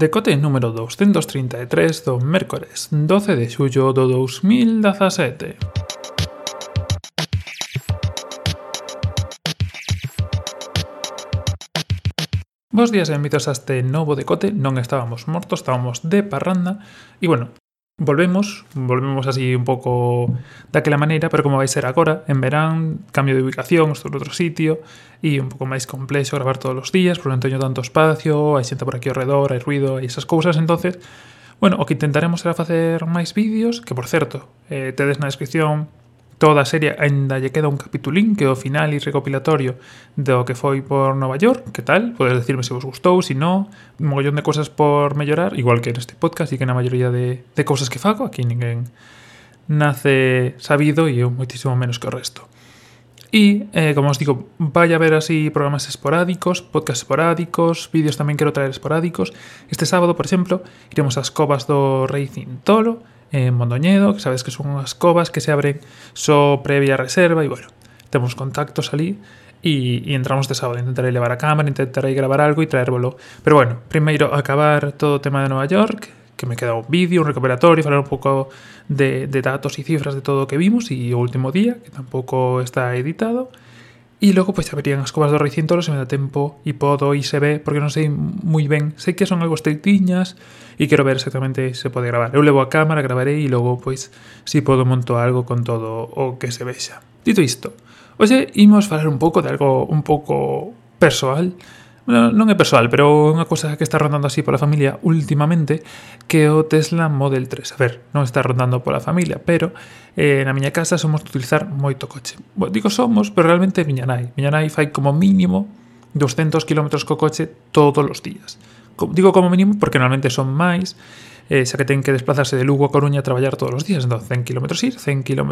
Decote número 233 do mércores 12 de xullo do 2017. Bos días e benvidos a este novo decote Non estábamos mortos, estábamos de parranda E bueno, Volvemos, volvemos así un pouco daquela maneira, pero como vai ser agora, en verán, cambio de ubicación, estou outro sitio, e un pouco máis complexo gravar todos os días, por non teño tanto espacio, hai xente por aquí ao redor, hai ruido, hai esas cousas, entonces, bueno, o que intentaremos será facer máis vídeos, que por certo, eh, tedes na descripción toda a serie aínda lle queda un capitulín que é o final e recopilatorio do que foi por Nova York, que tal? Podes decirme se vos gustou, se non, un mogollón de cousas por mellorar, igual que neste podcast e que na maioría de, de cousas que fago, aquí ninguén nace sabido e eu moitísimo menos que o resto. E, eh, como os digo, vai a haber así programas esporádicos, podcast esporádicos, vídeos tamén quero traer esporádicos. Este sábado, por exemplo, iremos ás covas do Rei Cintolo, Eh, en Mondoñedo, que sabes que son unhas covas que se abren só previa reserva e, bueno, temos contactos ali e, e entramos de sábado. Intentarei levar a cámara, intentarei gravar algo e traérvolo. Pero bueno, primeiro acabar todo o tema de Nova York, que me queda un vídeo, un recuperatorio, falar un pouco de, de datos e cifras de todo o que vimos e o último día, que tampouco está editado. E logo pois abrirían as covas do rei Cintolo se me dá tempo e podo e se ve, porque non sei moi ben. Sei que son algo estreitiñas e quero ver exactamente se pode gravar. Eu levo a cámara, gravarei e logo pois si podo monto algo con todo o que se vexa. Dito isto, hoxe imos falar un pouco de algo un pouco persoal, non é personal, pero é unha cosa que está rondando así pola familia últimamente que o Tesla Model 3. A ver, non está rondando pola familia, pero eh, na miña casa somos de utilizar moito coche. Bo, digo somos, pero realmente miña nai. Miña nai fai como mínimo 200 km co coche todos os días. Como, digo como mínimo porque normalmente son máis, eh, xa que ten que desplazarse de Lugo a Coruña a traballar todos os días, entón 100 km ir, 100 km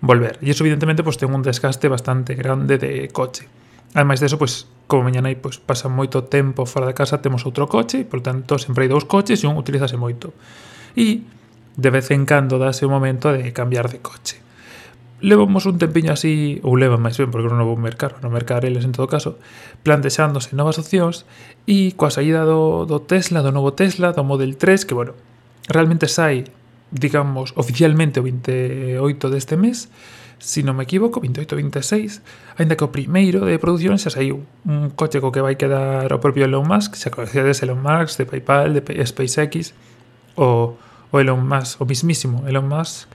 volver. E iso evidentemente pues, ten un desgaste bastante grande de coche. Ademais eso, pois, como mañana nai pois, pasa moito tempo fora de casa, temos outro coche, e, por tanto, sempre hai dous coches e un utilizase moito. E de vez en cando dase o momento de cambiar de coche. Levamos un tempiño así, ou levan máis ben, porque non vou mercar, non mercar eles en todo caso, plantexándose novas opcións e coa saída do, do Tesla, do novo Tesla, do Model 3, que, bueno, realmente sai, digamos, oficialmente o 28 deste mes, Si non me equivoco, 28-26, aínda que o primeiro de produción xa saiu un coche co que vai quedar o propio Elon Musk, xa conocedes Elon Musk, de Paypal, de SpaceX, o, o Elon Musk, o mismísimo Elon Musk,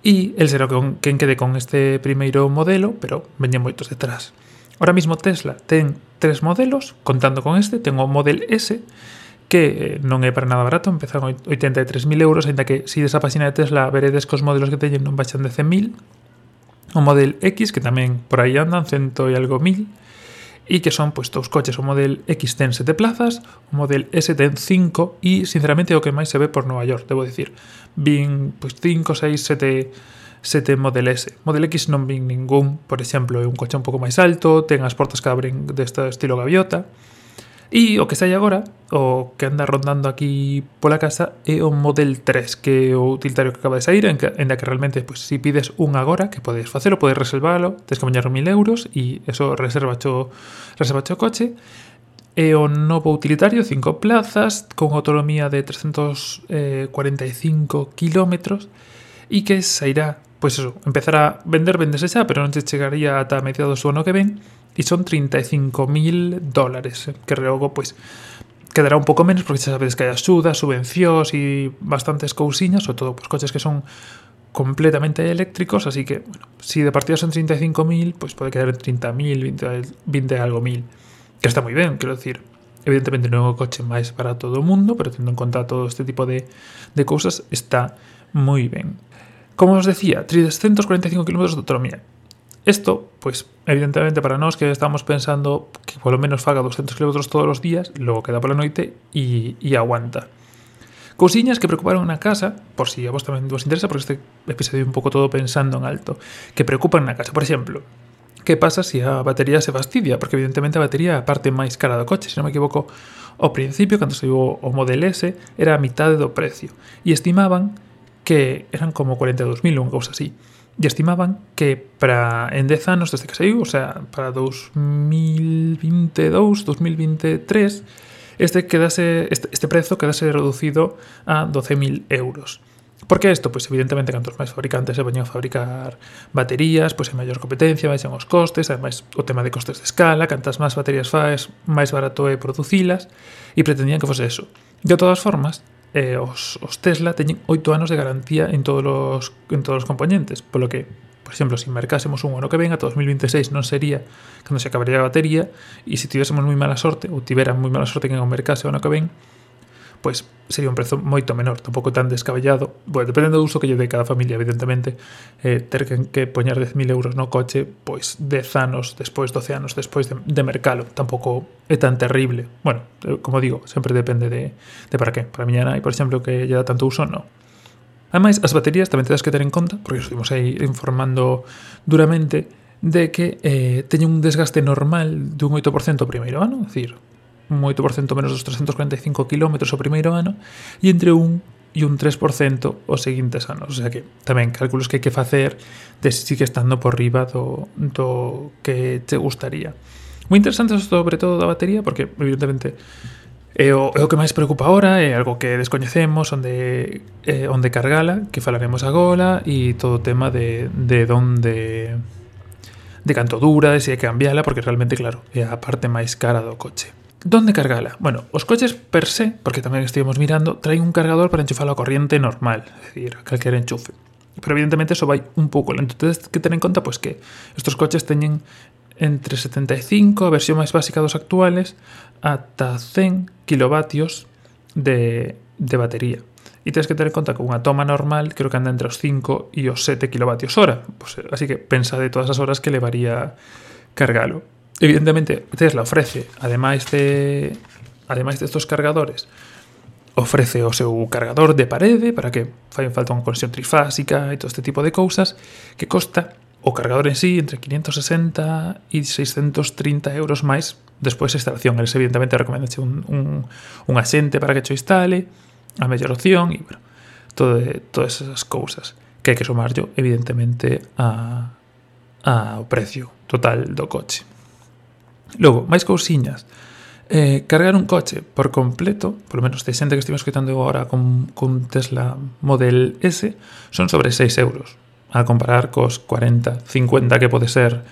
e el será con, quen quede con este primeiro modelo, pero veñen moitos detrás. Ahora mismo Tesla ten tres modelos, contando con este, ten o Model S, que eh, non é para nada barato, empezan 83.000 euros, ainda que si desa página de Tesla veredes que os modelos que teñen non baixan de 100.000, o Model X, que tamén por aí andan, cento e algo mil, e que son pois, dous coches, o Model X ten sete plazas, o Model S ten cinco, e sinceramente o que máis se ve por Nova York, debo dicir. Vin pois, cinco, seis, sete, sete Model S. Model X non vin ningún, por exemplo, é un coche un pouco máis alto, ten as portas que abren deste estilo gaviota, E o que sai agora, o que anda rondando aquí pola casa, é o Model 3, que é o utilitario que acaba de sair, en que, en que realmente, pues, si pides un agora, que podes facelo, podes reservalo, tens que bañar 1000 euros, e eso reserva cho, reserva cho coche. É o novo utilitario, 5 plazas, con autonomía de 345 kilómetros, e que sairá pues eso, empezar a vender, venderse esa, pero non te chegaría ata mediados do ano que ven. e son 35.000 dólares, eh, que logo, pues quedará un pouco menos porque xa sabedes que hai axudas, subvencións e bastantes cousiñas, sobre todo pues, coches que son completamente eléctricos, así que, bueno, si de partida son 35.000, pues pode quedar en 30.000, 20, 20 algo mil, que está moi ben, quero decir. Evidentemente non é o coche máis para todo o mundo, pero tendo en conta todo este tipo de, de cousas, está moi ben. Como os decía, 345 kilómetros de autonomía. Esto, pues evidentemente para nós que estamos pensando que polo menos faga 200 km todos os días, logo queda pola noite e, e aguanta. Cousiñas que preocuparon na casa, por si a vos tamén vos interesa, porque este episodio un pouco todo pensando en alto, que preocupan na casa. Por exemplo, que pasa se si a batería se fastidia? Porque evidentemente a batería é a parte máis cara do coche, se non me equivoco, ao principio, cando se o Model S, era a mitade do precio. E estimaban que eran como 42.000 ou unha cousa así. E estimaban que para en 10 anos desde que saiu, o sea, para 2022, 2023, este quedase este, este prezo quedase reducido a 12.000 euros. Por que isto? Pois evidentemente cantos máis fabricantes se veñen a fabricar baterías, pois hai maior competencia, baixan os costes, ademais o tema de costes de escala, cantas máis baterías faes, máis barato é producilas, e pretendían que fose eso. De todas formas, eh, os, os, Tesla teñen 8 anos de garantía en todos os en todos os componentes, polo que, por exemplo, se si mercásemos un ano que ven ata 2026 non sería cando se acabaría a batería e se tivésemos moi mala sorte ou tiveran moi mala sorte que o mercase o ano que ven pois sería un prezo moito menor, tampouco tan descabellado. Bueno, dependendo do uso que lle dé cada familia, evidentemente, eh, ter que, que poñer 10.000 euros no coche, pois 10 anos despois, 12 anos despois de, de mercalo, tampouco é tan terrible. Bueno, eh, como digo, sempre depende de, de para qué. Para miña nai, por exemplo, que lle dá tanto uso, non. Ademais, as baterías tamén tedes que ter en conta, porque estuvimos aí informando duramente, de que eh, teñen un desgaste normal dun 8% o primeiro ano, é dicir, un 8% menos dos 345 km o primeiro ano e entre un e un 3% os seguintes anos. O sea que tamén cálculos que hai que facer de se si sigue estando por riba do, do que te gustaría. Moi interesante sobre todo da batería porque evidentemente é o, é o que máis preocupa agora, é algo que descoñecemos onde, eh, onde cargala, que falaremos agora e todo o tema de, de donde de canto dura, de se hai que cambiala, porque realmente, claro, é a parte máis cara do coche. Donde cargala? Bueno, os coches per se, porque tamén estivemos mirando, traen un cargador para enchufar a corriente normal, é dicir, calquera enchufe. Pero evidentemente eso vai un pouco lento. Entonces, que ter en conta pois que estos coches teñen entre 75, a versión máis básica dos actuales, ata 100 kilovatios de, de batería. E tens que ter en conta que unha toma normal creo que anda entre os 5 e os 7 kilovatios hora. Pues, eh, así que pensa de todas as horas que levaría cargalo. Evidentemente, Tesla ofrece, ademais de ademais destos cargadores, ofrece o seu cargador de parede para que fai falta unha conexión trifásica e todo este tipo de cousas que costa o cargador en sí entre 560 e 630 euros máis despois a instalación. Eles evidentemente recomendache un, un, un axente para que cho instale, a mellor opción e bueno, todo, todas esas cousas que hai que sumarlo evidentemente a, a o precio total do coche. Logo, máis cousiñas. Eh, cargar un coche por completo, polo menos de xente que estivemos escutando agora con, con Tesla Model S, son sobre 6 euros, a comparar cos 40, 50 que pode ser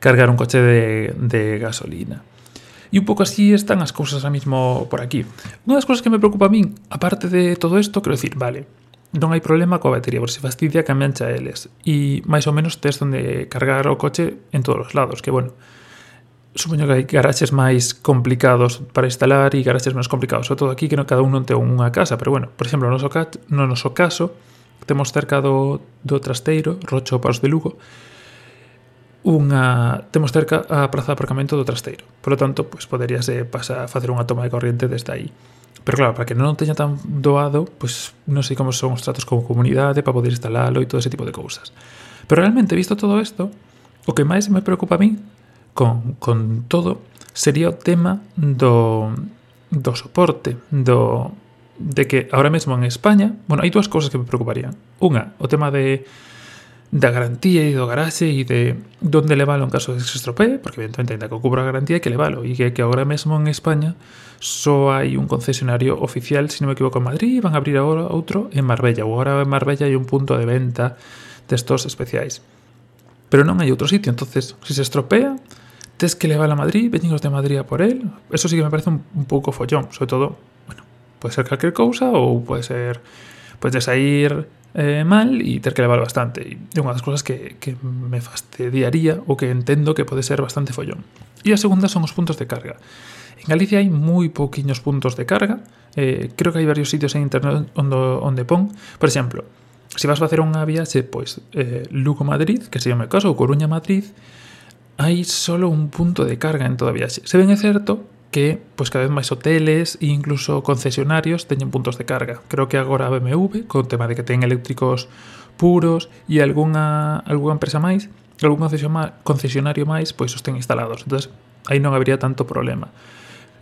cargar un coche de, de gasolina. E un pouco así están as cousas a mismo por aquí. Unha das cousas que me preocupa a min, aparte de todo isto, quero dicir, vale, non hai problema coa batería, por se fastidia cambian xa eles. E máis ou menos tes onde cargar o coche en todos os lados, que bueno, supoño que hai garaxes máis complicados para instalar e garaxes menos complicados. Sobre todo aquí que non cada un non ten unha casa, pero bueno, por exemplo, no noso, no noso caso, temos cerca do, do Trasteiro, Rocho Paus de Lugo, unha temos cerca a praza de aparcamento do Trasteiro. Por lo tanto, pois pues, poderíase eh, pasar a facer unha toma de corriente desde aí. Pero claro, para que non teña tan doado, pois pues, non sei como son os tratos como comunidade para poder instalalo e todo ese tipo de cousas. Pero realmente, visto todo isto, o que máis me preocupa a min con, con todo sería o tema do, do soporte, do, de que ahora mesmo en España, bueno, hai dúas cousas que me preocuparían. Unha, o tema de da garantía e do garaxe e de donde levalo en caso de que se estropee, porque evidentemente ainda que cubra a garantía hai que levalo e que, que agora mesmo en España só hai un concesionario oficial, se non me equivoco, en Madrid e van a abrir agora outro en Marbella ou agora en Marbella hai un punto de venta destos especiais pero non hai outro sitio entonces, se se estropea Test que le va a la Madrid, 25 de Madrid a por él. Eso sí que me parece un, un poco follón, sobre todo. Bueno, puede ser cualquier cosa o puede ser. pode salir eh, mal y tener que elevar bastante. Y una de las cosas que, que, me fastidiaría o que entiendo que puede ser bastante follón. Y la segunda son los puntos de carga. En Galicia hay muy pouquiños puntos de carga. Eh, creo que hay varios sitios en internet donde, onde pon. Por exemplo, se si vas a facer unha viaxe, pois, eh, Lugo-Madrid, que sería o caso, ou Coruña-Madrid, hai solo un punto de carga en toda Viaxe. Se ben é certo que pois cada vez máis hoteles e incluso concesionarios teñen puntos de carga. Creo que agora a BMW, co tema de que ten eléctricos puros e algunha, algunha empresa máis, algún concesionario máis, pois os ten instalados. entonces aí non habría tanto problema.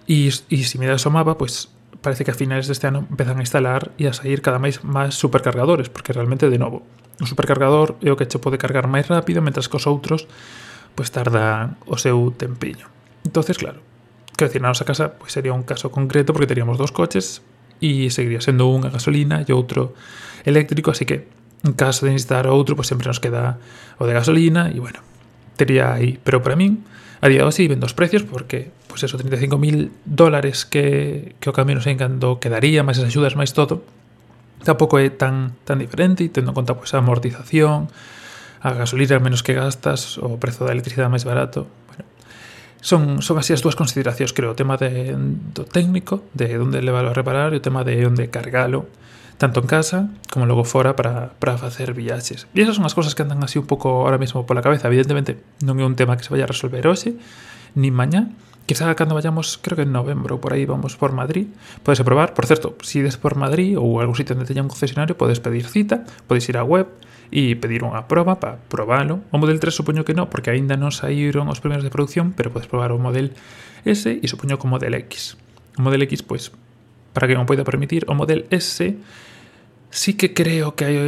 E, e se miras me o mapa, pois parece que a finales deste ano empezan a instalar e a sair cada máis máis supercargadores, porque realmente, de novo, o supercargador é o que che pode cargar máis rápido, mentras que os outros pues tarda o seu tempiño. Entonces, claro, quero decir, na nosa casa pois sería un caso concreto porque teríamos dos coches e seguiría sendo un a gasolina e outro eléctrico, así que en caso de necesitar outro, pois sempre nos queda o de gasolina e bueno, tería aí, pero para min a día de hoxe ven dos precios porque pois eso, 35.000 dólares que, que o camión sei cando quedaría, máis as axudas, máis todo, tampouco é tan, tan diferente e tendo en conta pois, a amortización, a gasolina menos que gastas, o prezo da electricidade máis barato. Bueno, son, son así as dúas consideracións, creo, o tema de, do técnico, de onde levalo a reparar, e o tema de onde cargalo, tanto en casa como logo fora para, para facer viaxes. E esas son as cousas que andan así un pouco ahora mesmo pola cabeza. Evidentemente, non é un tema que se vaya a resolver hoxe, ni mañá, quizá cando vayamos, creo que en novembro, por aí vamos por Madrid, podes probar por certo, se si ides por Madrid ou algún sitio onde teña un concesionario, podes pedir cita, podes ir á web e pedir unha proba para probalo. O Model 3 supoño que non, porque aínda non saíron os primeiros de producción, pero podes probar o Model S e supoño que o Model X. O Model X, pois, para que non poida permitir, o Model S sí que creo que hai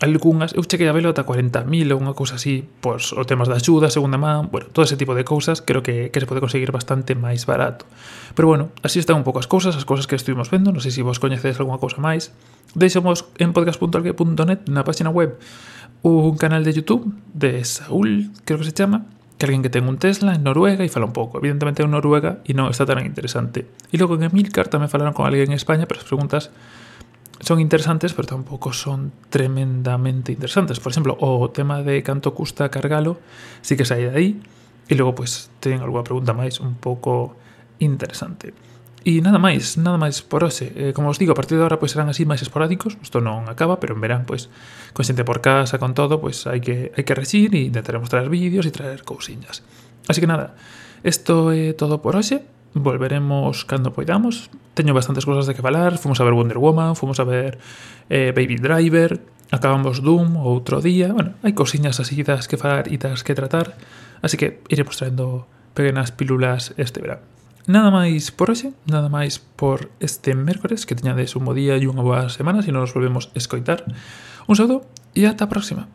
algunhas, eu cheguei a velo ata 40.000 ou unha cousa así, pois os temas da axuda, segunda man, bueno, todo ese tipo de cousas, creo que, que se pode conseguir bastante máis barato. Pero bueno, así están un pouco as cousas, as cousas que estuvimos vendo, non sei se vos coñecedes algunha cousa máis. Deixamos en podcast.alque.net na página web un canal de YouTube de Saúl, creo que se chama, que alguén que ten un Tesla en Noruega e fala un pouco. Evidentemente é en Noruega e non está tan interesante. E logo en Emilcar tamén falaron con alguén en España, pero as preguntas son interesantes, pero tampouco son tremendamente interesantes. Por exemplo, o tema de canto custa cargalo, sí que sai de aí, e logo, pois, pues, ten algunha pregunta máis un pouco interesante. E nada máis, nada máis por hoxe. Eh, como os digo, a partir de agora pois serán así máis esporádicos, isto non acaba, pero en verán pois con xente por casa, con todo, pois hai que hai que rexir e intentaremos traer vídeos e traer cousiñas. Así que nada, isto é todo por hoxe. Volveremos cando poidamos, teño bastantes cosas de que falar, fomos a ver Wonder Woman, fomos a ver eh, Baby Driver, acabamos Doom outro día, bueno, hai cosiñas así das que falar e das que tratar, así que iremos traendo pequenas pílulas este verán. Nada máis por hoxe, nada máis por este mércores, que teñades un bo día e unha boa semana, se si nos volvemos escoitar. Un saúdo e ata a próxima.